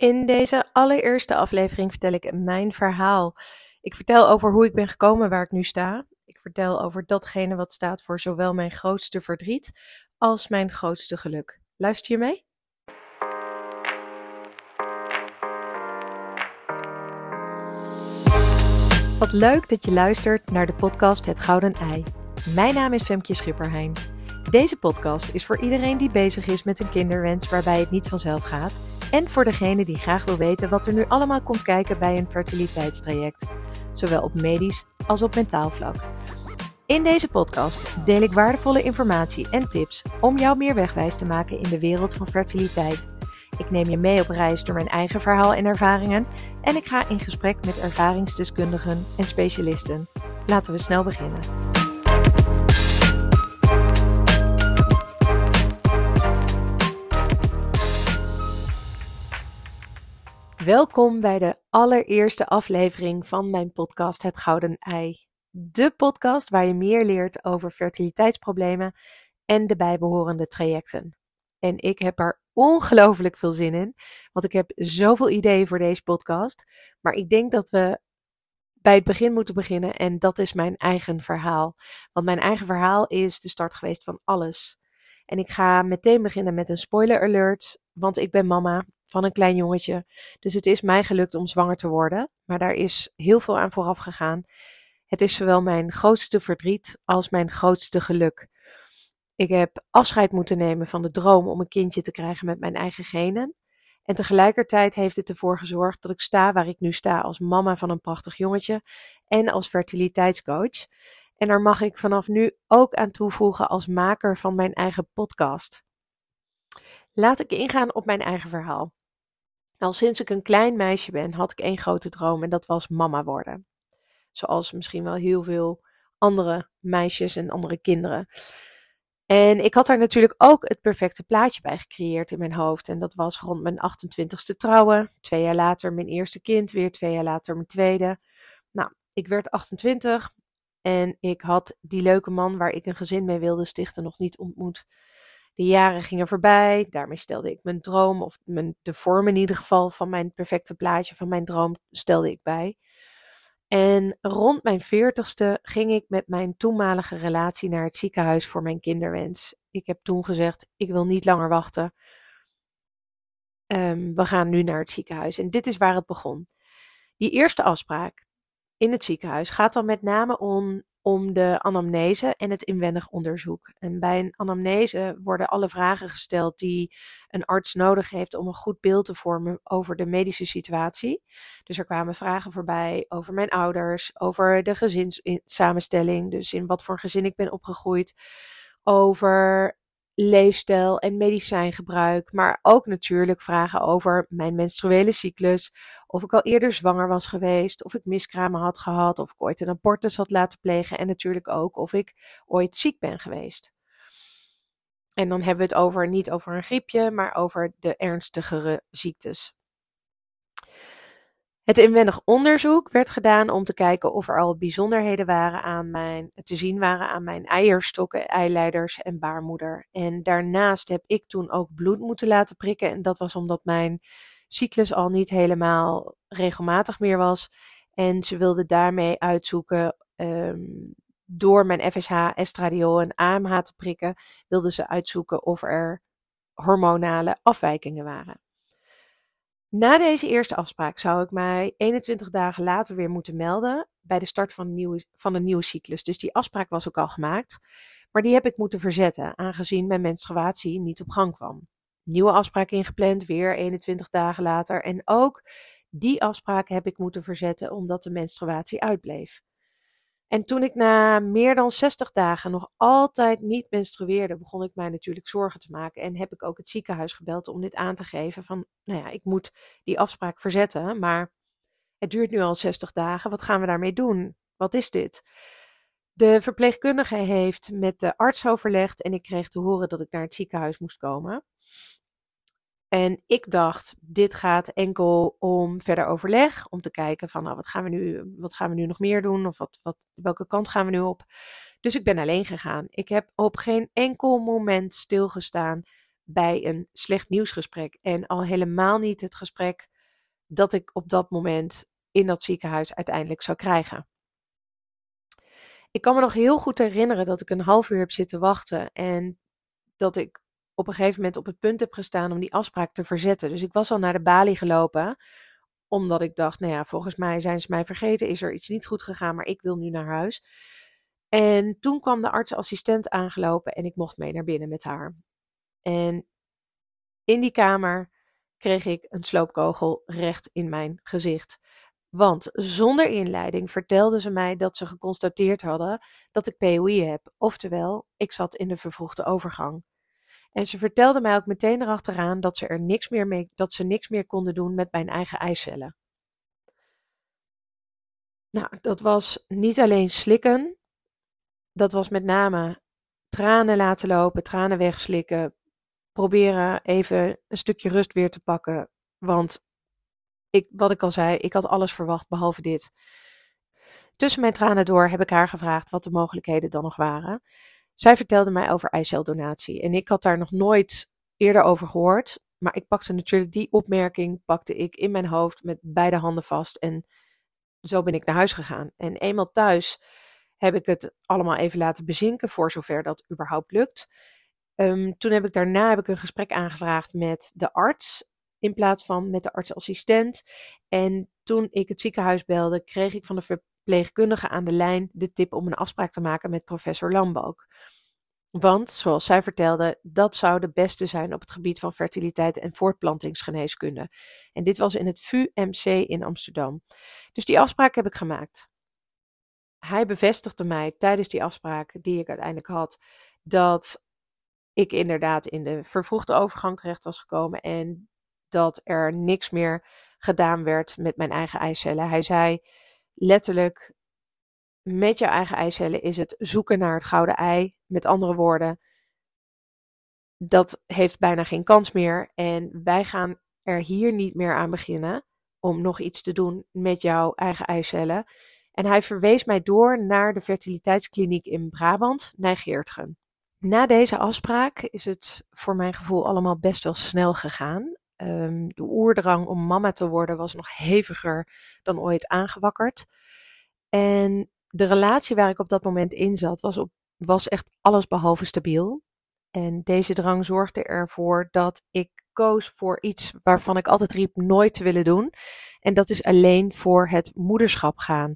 In deze allereerste aflevering vertel ik mijn verhaal. Ik vertel over hoe ik ben gekomen waar ik nu sta. Ik vertel over datgene wat staat voor zowel mijn grootste verdriet als mijn grootste geluk. Luister je mee? Wat leuk dat je luistert naar de podcast Het Gouden Ei. Mijn naam is Femke Schipperheijn. Deze podcast is voor iedereen die bezig is met een kinderwens waarbij het niet vanzelf gaat. En voor degene die graag wil weten wat er nu allemaal komt kijken bij een fertiliteitstraject. Zowel op medisch als op mentaal vlak. In deze podcast deel ik waardevolle informatie en tips om jou meer wegwijs te maken in de wereld van fertiliteit. Ik neem je mee op reis door mijn eigen verhaal en ervaringen en ik ga in gesprek met ervaringsdeskundigen en specialisten. Laten we snel beginnen. Welkom bij de allereerste aflevering van mijn podcast Het Gouden Ei. De podcast waar je meer leert over fertiliteitsproblemen en de bijbehorende trajecten. En ik heb er ongelooflijk veel zin in, want ik heb zoveel ideeën voor deze podcast. Maar ik denk dat we bij het begin moeten beginnen en dat is mijn eigen verhaal. Want mijn eigen verhaal is de start geweest van alles. En ik ga meteen beginnen met een spoiler alert, want ik ben mama van een klein jongetje. Dus het is mij gelukt om zwanger te worden, maar daar is heel veel aan vooraf gegaan. Het is zowel mijn grootste verdriet als mijn grootste geluk. Ik heb afscheid moeten nemen van de droom om een kindje te krijgen met mijn eigen genen. En tegelijkertijd heeft het ervoor gezorgd dat ik sta waar ik nu sta als mama van een prachtig jongetje en als fertiliteitscoach. En daar mag ik vanaf nu ook aan toevoegen als maker van mijn eigen podcast. Laat ik ingaan op mijn eigen verhaal. Al sinds ik een klein meisje ben, had ik één grote droom en dat was mama worden. Zoals misschien wel heel veel andere meisjes en andere kinderen. En ik had daar natuurlijk ook het perfecte plaatje bij gecreëerd in mijn hoofd. En dat was rond mijn 28ste trouwen. Twee jaar later mijn eerste kind, weer twee jaar later mijn tweede. Nou, ik werd 28 en ik had die leuke man waar ik een gezin mee wilde stichten nog niet ontmoet. De jaren gingen voorbij. Daarmee stelde ik mijn droom, of mijn, de vorm in ieder geval van mijn perfecte plaatje van mijn droom, stelde ik bij. En rond mijn veertigste ging ik met mijn toenmalige relatie naar het ziekenhuis voor mijn kinderwens. Ik heb toen gezegd: ik wil niet langer wachten. Um, we gaan nu naar het ziekenhuis. En dit is waar het begon. Die eerste afspraak in het ziekenhuis gaat dan met name om om de anamnese en het inwendig onderzoek. En bij een anamnese worden alle vragen gesteld die een arts nodig heeft om een goed beeld te vormen over de medische situatie. Dus er kwamen vragen voorbij over mijn ouders, over de gezinssamenstelling, dus in wat voor gezin ik ben opgegroeid, over leefstijl en medicijngebruik, maar ook natuurlijk vragen over mijn menstruele cyclus, of ik al eerder zwanger was geweest, of ik miskramen had gehad, of ik ooit een abortus had laten plegen en natuurlijk ook of ik ooit ziek ben geweest. En dan hebben we het over niet over een griepje, maar over de ernstigere ziektes. Het inwendig onderzoek werd gedaan om te kijken of er al bijzonderheden waren aan mijn, te zien waren aan mijn eierstokken, eileiders en baarmoeder. En daarnaast heb ik toen ook bloed moeten laten prikken. En dat was omdat mijn cyclus al niet helemaal regelmatig meer was. En ze wilden daarmee uitzoeken, um, door mijn FSH, estradiol en AMH te prikken, wilden ze uitzoeken of er hormonale afwijkingen waren. Na deze eerste afspraak zou ik mij 21 dagen later weer moeten melden bij de start van een, nieuwe, van een nieuwe cyclus. Dus die afspraak was ook al gemaakt, maar die heb ik moeten verzetten, aangezien mijn menstruatie niet op gang kwam. Nieuwe afspraak ingepland, weer 21 dagen later. En ook die afspraak heb ik moeten verzetten omdat de menstruatie uitbleef. En toen ik na meer dan 60 dagen nog altijd niet menstrueerde, begon ik mij natuurlijk zorgen te maken. En heb ik ook het ziekenhuis gebeld om dit aan te geven. Van, nou ja, ik moet die afspraak verzetten, maar het duurt nu al 60 dagen. Wat gaan we daarmee doen? Wat is dit? De verpleegkundige heeft met de arts overlegd en ik kreeg te horen dat ik naar het ziekenhuis moest komen. En ik dacht, dit gaat enkel om verder overleg, om te kijken van nou, wat gaan we nu, wat gaan we nu nog meer doen of wat, wat, welke kant gaan we nu op. Dus ik ben alleen gegaan. Ik heb op geen enkel moment stilgestaan bij een slecht nieuwsgesprek. En al helemaal niet het gesprek dat ik op dat moment in dat ziekenhuis uiteindelijk zou krijgen. Ik kan me nog heel goed herinneren dat ik een half uur heb zitten wachten en dat ik op een gegeven moment op het punt heb gestaan om die afspraak te verzetten. Dus ik was al naar de balie gelopen, omdat ik dacht, nou ja, volgens mij zijn ze mij vergeten, is er iets niet goed gegaan, maar ik wil nu naar huis. En toen kwam de artsassistent aangelopen en ik mocht mee naar binnen met haar. En in die kamer kreeg ik een sloopkogel recht in mijn gezicht. Want zonder inleiding vertelden ze mij dat ze geconstateerd hadden dat ik POI heb, oftewel, ik zat in de vervroegde overgang. En ze vertelden mij ook meteen erachteraan dat ze er niks meer mee, dat ze niks meer konden doen met mijn eigen eicellen. Nou, dat was niet alleen slikken, dat was met name tranen laten lopen, tranen wegslikken, proberen even een stukje rust weer te pakken. Want ik, wat ik al zei, ik had alles verwacht behalve dit. Tussen mijn tranen door heb ik haar gevraagd wat de mogelijkheden dan nog waren. Zij vertelde mij over eiceldonatie en ik had daar nog nooit eerder over gehoord. Maar ik pakte natuurlijk die opmerking, pakte ik in mijn hoofd met beide handen vast en zo ben ik naar huis gegaan. En eenmaal thuis heb ik het allemaal even laten bezinken, voor zover dat überhaupt lukt. Um, toen heb ik daarna heb ik een gesprek aangevraagd met de arts in plaats van met de artsassistent. En toen ik het ziekenhuis belde, kreeg ik van de verpleegkundige aan de lijn de tip om een afspraak te maken met professor Lambalk. Want, zoals zij vertelde, dat zou de beste zijn op het gebied van fertiliteit en voortplantingsgeneeskunde. En dit was in het VUMC in Amsterdam. Dus die afspraak heb ik gemaakt. Hij bevestigde mij tijdens die afspraak die ik uiteindelijk had, dat ik inderdaad in de vervroegde overgang terecht was gekomen en dat er niks meer gedaan werd met mijn eigen eicellen. Hij zei letterlijk: met je eigen eicellen is het zoeken naar het gouden ei. Met andere woorden, dat heeft bijna geen kans meer. En wij gaan er hier niet meer aan beginnen om nog iets te doen met jouw eigen eicellen. En hij verwees mij door naar de fertiliteitskliniek in Brabant, Nijgeertgen. Na deze afspraak is het voor mijn gevoel allemaal best wel snel gegaan. Um, de oerdrang om mama te worden was nog heviger dan ooit aangewakkerd. En de relatie waar ik op dat moment in zat, was, op, was echt stabiel. En deze drang zorgde ervoor dat ik koos voor iets waarvan ik altijd riep nooit te willen doen. En dat is alleen voor het moederschap gaan.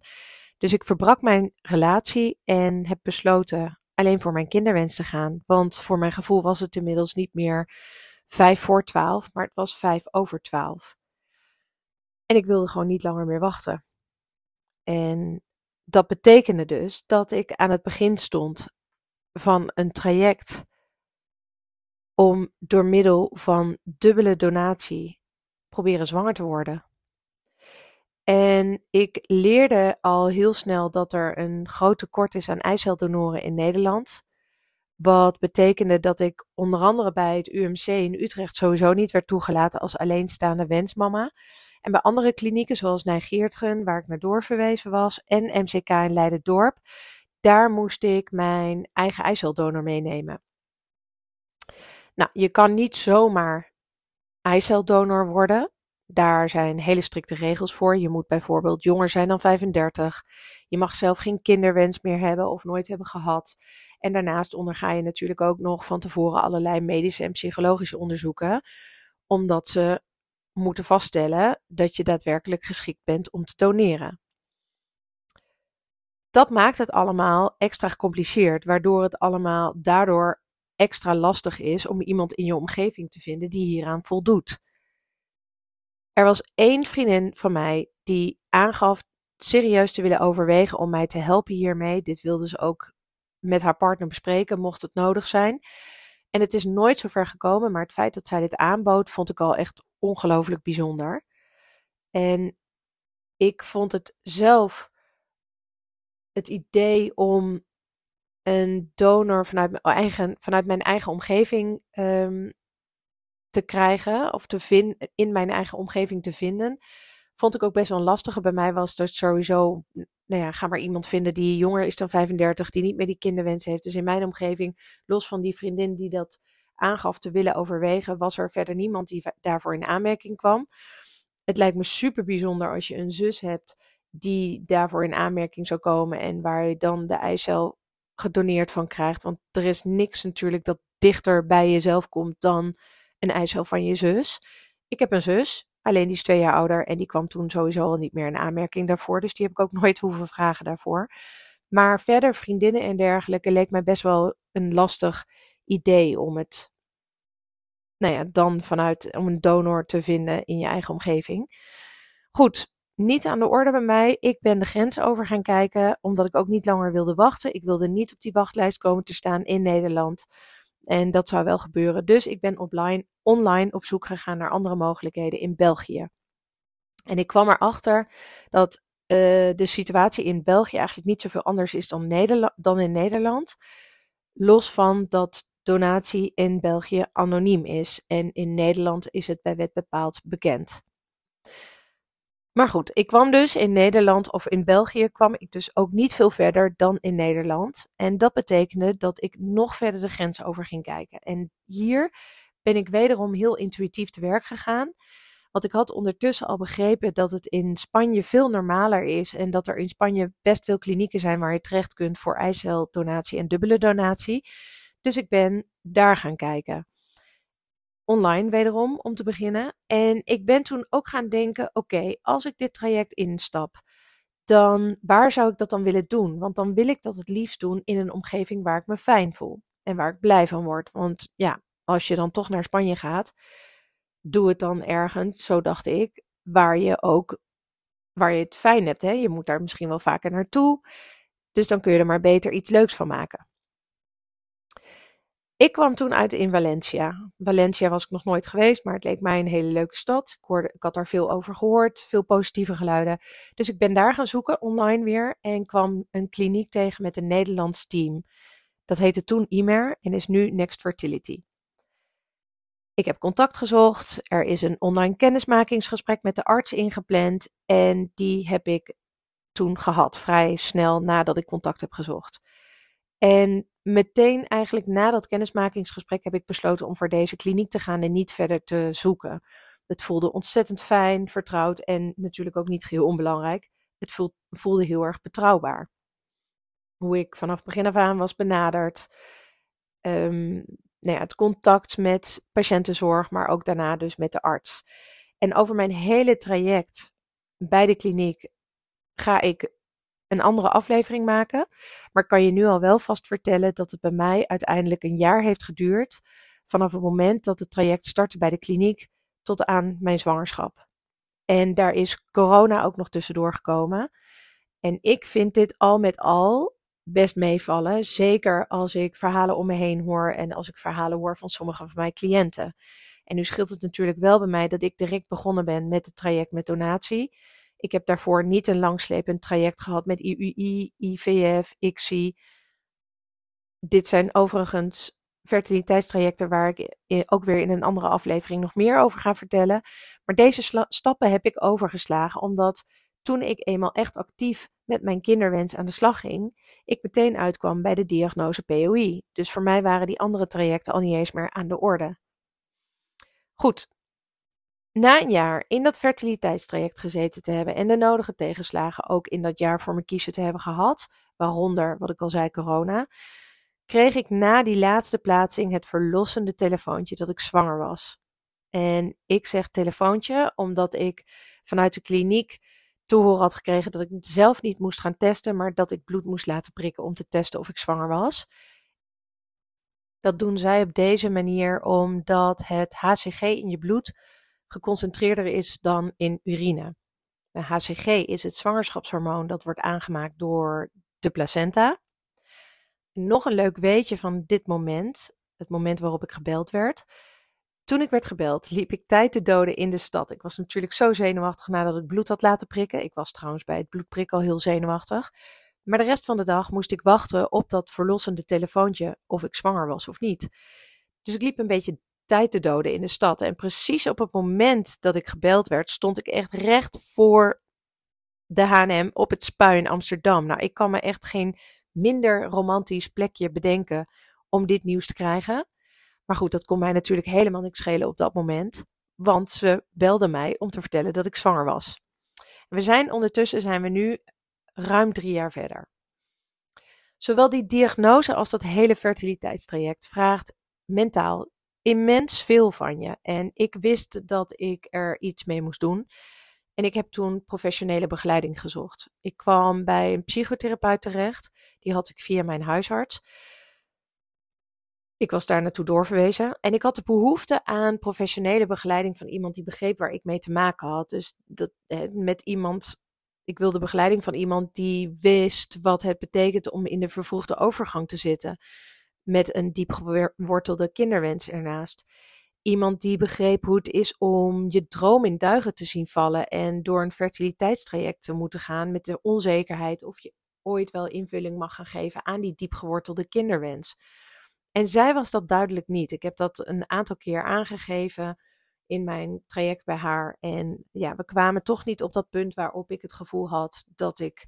Dus ik verbrak mijn relatie en heb besloten alleen voor mijn kinderwens te gaan. Want voor mijn gevoel was het inmiddels niet meer vijf voor twaalf, maar het was vijf over twaalf. En ik wilde gewoon niet langer meer wachten. En dat betekende dus dat ik aan het begin stond van een traject om door middel van dubbele donatie proberen zwanger te worden. En ik leerde al heel snel dat er een groot tekort is aan eiceldonoren in Nederland. Wat betekende dat ik onder andere bij het UMC in Utrecht sowieso niet werd toegelaten als alleenstaande wensmama. En bij andere klinieken zoals Nijgeertgen, waar ik naar doorverwezen was, en MCK in Leiden-Dorp, daar moest ik mijn eigen eiceldonor meenemen. Nou, je kan niet zomaar eiceldonor worden. Daar zijn hele strikte regels voor. Je moet bijvoorbeeld jonger zijn dan 35. Je mag zelf geen kinderwens meer hebben of nooit hebben gehad. En daarnaast onderga je natuurlijk ook nog van tevoren allerlei medische en psychologische onderzoeken, omdat ze moeten vaststellen dat je daadwerkelijk geschikt bent om te doneren. Dat maakt het allemaal extra gecompliceerd, waardoor het allemaal daardoor extra lastig is om iemand in je omgeving te vinden die hieraan voldoet. Er was één vriendin van mij die aangaf serieus te willen overwegen om mij te helpen hiermee. Dit wilde ze ook met haar partner bespreken, mocht het nodig zijn. En het is nooit zo ver gekomen, maar het feit dat zij dit aanbood, vond ik al echt ongelooflijk bijzonder. En ik vond het zelf het idee om een donor vanuit mijn eigen, vanuit mijn eigen omgeving um, te krijgen, of te vinden, in mijn eigen omgeving te vinden, vond ik ook best wel een lastige. Bij mij was het sowieso, nou ja, ga maar iemand vinden die jonger is dan 35, die niet meer die kinderwens heeft. Dus in mijn omgeving, los van die vriendin die dat aangaf te willen overwegen, was er verder niemand die daarvoor in aanmerking kwam. Het lijkt me super bijzonder als je een zus hebt die daarvoor in aanmerking zou komen en waar je dan de eicel gedoneerd van krijgt. Want er is niks natuurlijk dat dichter bij jezelf komt dan een eicel van je zus. Ik heb een zus, alleen die is twee jaar ouder en die kwam toen sowieso al niet meer in aanmerking daarvoor. Dus die heb ik ook nooit hoeven vragen daarvoor. Maar verder, vriendinnen en dergelijke, leek mij best wel een lastig idee om het, nou ja, dan vanuit, om een donor te vinden in je eigen omgeving. Goed, niet aan de orde bij mij. Ik ben de grens over gaan kijken, omdat ik ook niet langer wilde wachten. Ik wilde niet op die wachtlijst komen te staan in Nederland. En dat zou wel gebeuren. Dus ik ben online, online op zoek gegaan naar andere mogelijkheden in België. En ik kwam erachter dat uh, de situatie in België eigenlijk niet zoveel anders is dan, dan in Nederland. Los van dat donatie in België anoniem is. En in Nederland is het bij wet bepaald bekend. Maar goed, ik kwam dus in Nederland of in België kwam ik dus ook niet veel verder dan in Nederland. En dat betekende dat ik nog verder de grens over ging kijken. En hier ben ik wederom heel intuïtief te werk gegaan. Want ik had ondertussen al begrepen dat het in Spanje veel normaler is en dat er in Spanje best veel klinieken zijn waar je terecht kunt voor eiceldonatie en dubbele donatie. Dus ik ben daar gaan kijken online wederom om te beginnen. En ik ben toen ook gaan denken: oké, als ik dit traject instap, dan waar zou ik dat dan willen doen? Want dan wil ik dat het liefst doen in een omgeving waar ik me fijn voel en waar ik blij van word. Want ja, als je dan toch naar Spanje gaat, doe het dan ergens, zo dacht ik, waar je ook waar je het fijn hebt. Hè? Je moet daar misschien wel vaker naartoe. Dus dan kun je er maar beter iets leuks van maken. Ik kwam toen uit in Valencia. Valencia was ik nog nooit geweest, maar het leek mij een hele leuke stad. Ik, hoorde, ik had daar veel over gehoord, veel positieve geluiden. Dus ik ben daar gaan zoeken, online weer, en kwam een kliniek tegen met een Nederlands team. Dat heette toen IMER en is nu Next Fertility. Ik heb contact gezocht, er is een online kennismakingsgesprek met de arts ingepland en die heb ik toen gehad, vrij snel nadat ik contact heb gezocht. En meteen eigenlijk na dat kennismakingsgesprek heb ik besloten om voor deze kliniek te gaan en niet verder te zoeken. Het voelde ontzettend fijn, vertrouwd en natuurlijk ook niet geheel onbelangrijk. Het voelde heel erg betrouwbaar. Hoe ik vanaf begin af aan was benaderd. Um, nou ja, het contact met patiëntenzorg, maar ook daarna dus met de arts. En over mijn hele traject bij de kliniek ga ik een andere aflevering maken. Maar kan je nu al wel vast vertellen dat het bij mij uiteindelijk een jaar heeft geduurd. Vanaf het moment dat het traject startte bij de kliniek tot aan mijn zwangerschap. En daar is corona ook nog tussendoor gekomen. En ik vind dit al met al best meevallen. Zeker als ik verhalen om me heen hoor en als ik verhalen hoor van sommige van mijn cliënten. En nu scheelt het natuurlijk wel bij mij dat ik direct begonnen ben met het traject met donatie. Ik heb daarvoor niet een langslepend traject gehad met IUI, IVF, ICSI. Dit zijn overigens fertiliteitstrajecten waar ik ook weer in een andere aflevering nog meer over ga vertellen. Maar deze stappen heb ik overgeslagen omdat toen ik eenmaal echt actief met mijn kinderwens aan de slag ging, ik meteen uitkwam bij de diagnose POI. Dus voor mij waren die andere trajecten al niet eens meer aan de orde. Goed, na een jaar in dat fertiliteitstraject gezeten te hebben en de nodige tegenslagen ook in dat jaar voor mijn kiezen te hebben gehad, waaronder, wat ik al zei, corona, kreeg ik na die laatste plaatsing het verlossende telefoontje dat ik zwanger was. En ik zeg telefoontje omdat ik vanuit de kliniek horen had gekregen dat ik zelf niet moest gaan testen, maar dat ik bloed moest laten prikken om te testen of ik zwanger was. Dat doen zij op deze manier omdat het HCG in je bloed geconcentreerder is dan in urine. HCG is het zwangerschapshormoon dat wordt aangemaakt door de placenta. Nog een leuk weetje van dit moment, het moment waarop ik gebeld werd. Toen ik werd gebeld, liep ik tijd te doden in de stad. Ik was natuurlijk zo zenuwachtig nadat ik bloed had laten prikken. Ik was trouwens bij het bloedprik al heel zenuwachtig. Maar de rest van de dag moest ik wachten op dat verlossende telefoontje of ik zwanger was of niet. Dus ik liep een beetje tijd te doden in de stad. En precies op het moment dat ik gebeld werd, stond ik echt recht voor de H&M op het Spui in Amsterdam. Nou, ik kan me echt geen minder romantisch plekje bedenken om dit nieuws te krijgen. Maar goed, dat kon mij natuurlijk helemaal niks schelen op dat moment. Want ze belde mij om te vertellen dat ik zwanger was. We zijn ondertussen zijn we nu ruim drie jaar verder. Zowel die diagnose als dat hele fertiliteitstraject vraagt mentaal immens veel van je. En ik wist dat ik er iets mee moest doen. En ik heb toen professionele begeleiding gezocht. Ik kwam bij een psychotherapeut terecht. Die had ik via mijn huisarts. Ik was daar naartoe doorverwezen. En ik had de behoefte aan professionele begeleiding van iemand die begreep waar ik mee te maken had. Dus dat, met iemand. Ik wilde begeleiding van iemand die wist wat het betekent om in de vervroegde overgang te zitten. Met een diep gewortelde kinderwens ernaast. Iemand die begreep hoe het is om je droom in duigen te zien vallen en door een fertiliteitstraject te moeten gaan met de onzekerheid of je ooit wel invulling mag gaan geven aan die diep gewortelde kinderwens. En zij was dat duidelijk niet. Ik heb dat een aantal keer aangegeven in mijn traject bij haar. En ja, we kwamen toch niet op dat punt waarop ik het gevoel had dat ik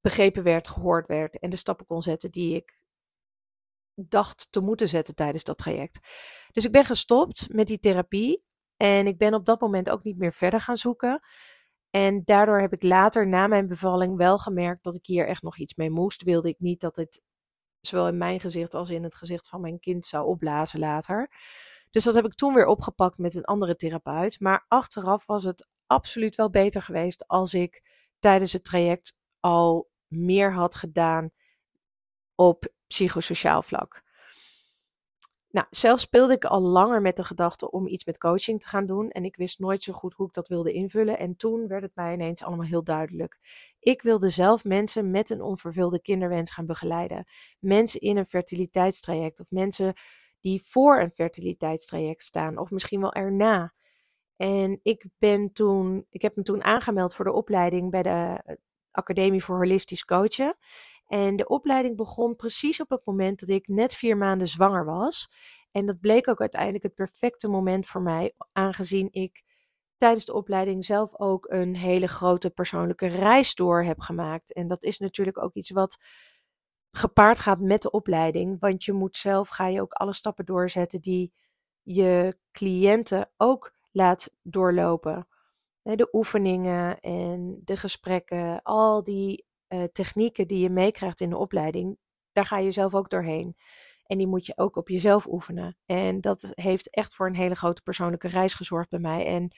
begrepen werd, gehoord werd en de stappen kon zetten die ik dacht te moeten zetten tijdens dat traject. Dus ik ben gestopt met die therapie en ik ben op dat moment ook niet meer verder gaan zoeken. En daardoor heb ik later na mijn bevalling wel gemerkt dat ik hier echt nog iets mee moest. Wilde ik niet dat het zowel in mijn gezicht als in het gezicht van mijn kind zou opblazen later. Dus dat heb ik toen weer opgepakt met een andere therapeut. Maar achteraf was het absoluut wel beter geweest als ik tijdens het traject al meer had gedaan op psychosociaal vlak. Nou, zelf speelde ik al langer met de gedachte om iets met coaching te gaan doen. En ik wist nooit zo goed hoe ik dat wilde invullen. En toen werd het mij ineens allemaal heel duidelijk. Ik wilde zelf mensen met een onvervulde kinderwens gaan begeleiden. Mensen in een fertiliteitstraject of mensen die voor een fertiliteitstraject staan of misschien wel erna. En ik ben toen, ik heb me toen aangemeld voor de opleiding bij de Academie voor Holistisch Coachen. En de opleiding begon precies op het moment dat ik net vier maanden zwanger was. En dat bleek ook uiteindelijk het perfecte moment voor mij, aangezien ik tijdens de opleiding zelf ook een hele grote persoonlijke reis door heb gemaakt. En dat is natuurlijk ook iets wat gepaard gaat met de opleiding, want je moet zelf, ga je ook alle stappen doorzetten die je cliënten ook laat doorlopen. De oefeningen en de gesprekken, al die uh, technieken die je meekrijgt in de opleiding, daar ga je zelf ook doorheen. En die moet je ook op jezelf oefenen. En dat heeft echt voor een hele grote persoonlijke reis gezorgd bij mij. En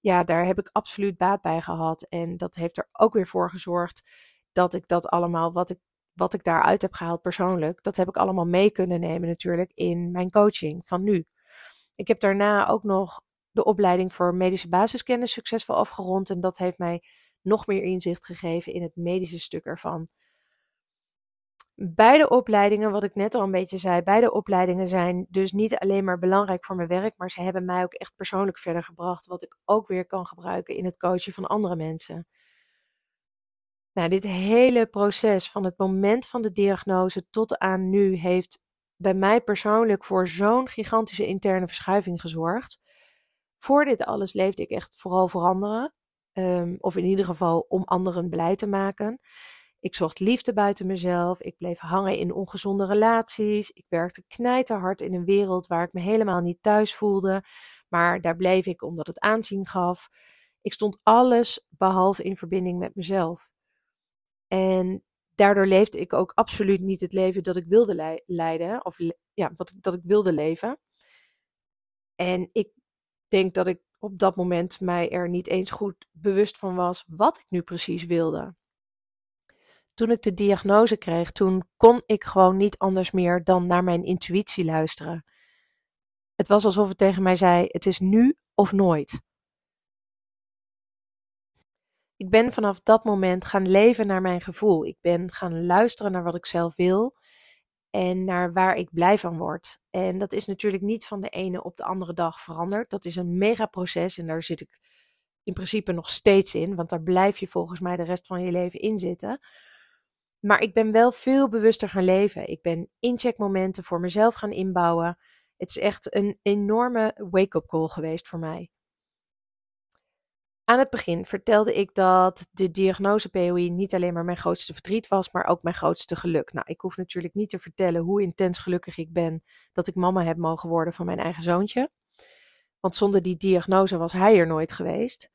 ja, daar heb ik absoluut baat bij gehad. En dat heeft er ook weer voor gezorgd dat ik dat allemaal, wat ik, wat ik daaruit heb gehaald persoonlijk, dat heb ik allemaal mee kunnen nemen natuurlijk in mijn coaching van nu. Ik heb daarna ook nog de opleiding voor medische basiskennis succesvol afgerond. En dat heeft mij nog meer inzicht gegeven in het medische stuk ervan. Beide opleidingen, wat ik net al een beetje zei, beide opleidingen zijn dus niet alleen maar belangrijk voor mijn werk, maar ze hebben mij ook echt persoonlijk verder gebracht, wat ik ook weer kan gebruiken in het coachen van andere mensen. Nou, dit hele proces van het moment van de diagnose tot aan nu heeft bij mij persoonlijk voor zo'n gigantische interne verschuiving gezorgd. Voor dit alles leefde ik echt vooral veranderen. Um, of in ieder geval om anderen blij te maken. Ik zocht liefde buiten mezelf. Ik bleef hangen in ongezonde relaties. Ik werkte knijterhard in een wereld waar ik me helemaal niet thuis voelde. Maar daar bleef ik omdat het aanzien gaf. Ik stond alles behalve in verbinding met mezelf. En daardoor leefde ik ook absoluut niet het leven dat ik wilde leiden. Of ja, wat, dat ik wilde leven. En ik denk dat ik op dat moment mij er niet eens goed bewust van was wat ik nu precies wilde. Toen ik de diagnose kreeg, toen kon ik gewoon niet anders meer dan naar mijn intuïtie luisteren. Het was alsof het tegen mij zei: het is nu of nooit. Ik ben vanaf dat moment gaan leven naar mijn gevoel. Ik ben gaan luisteren naar wat ik zelf wil en naar waar ik blij van word. En dat is natuurlijk niet van de ene op de andere dag veranderd. Dat is een mega proces en daar zit ik in principe nog steeds in, want daar blijf je volgens mij de rest van je leven in zitten. Maar ik ben wel veel bewuster gaan leven. Ik ben incheckmomenten voor mezelf gaan inbouwen. Het is echt een enorme wake-up call geweest voor mij. Aan het begin vertelde ik dat de diagnose POI niet alleen maar mijn grootste verdriet was, maar ook mijn grootste geluk. Nou, ik hoef natuurlijk niet te vertellen hoe intens gelukkig ik ben dat ik mama heb mogen worden van mijn eigen zoontje. Want zonder die diagnose was hij er nooit geweest.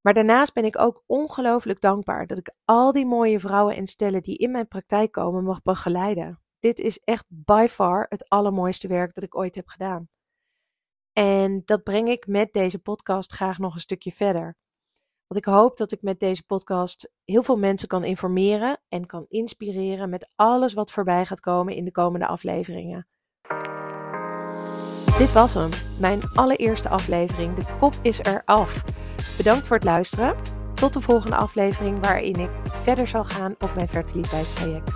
Maar daarnaast ben ik ook ongelooflijk dankbaar dat ik al die mooie vrouwen en stellen die in mijn praktijk komen mag begeleiden. Dit is echt by far het allermooiste werk dat ik ooit heb gedaan. En dat breng ik met deze podcast graag nog een stukje verder. Want ik hoop dat ik met deze podcast heel veel mensen kan informeren en kan inspireren met alles wat voorbij gaat komen in de komende afleveringen. Dit was hem, mijn allereerste aflevering. De kop is eraf. Bedankt voor het luisteren. Tot de volgende aflevering waarin ik verder zal gaan op mijn fertiliteitstraject.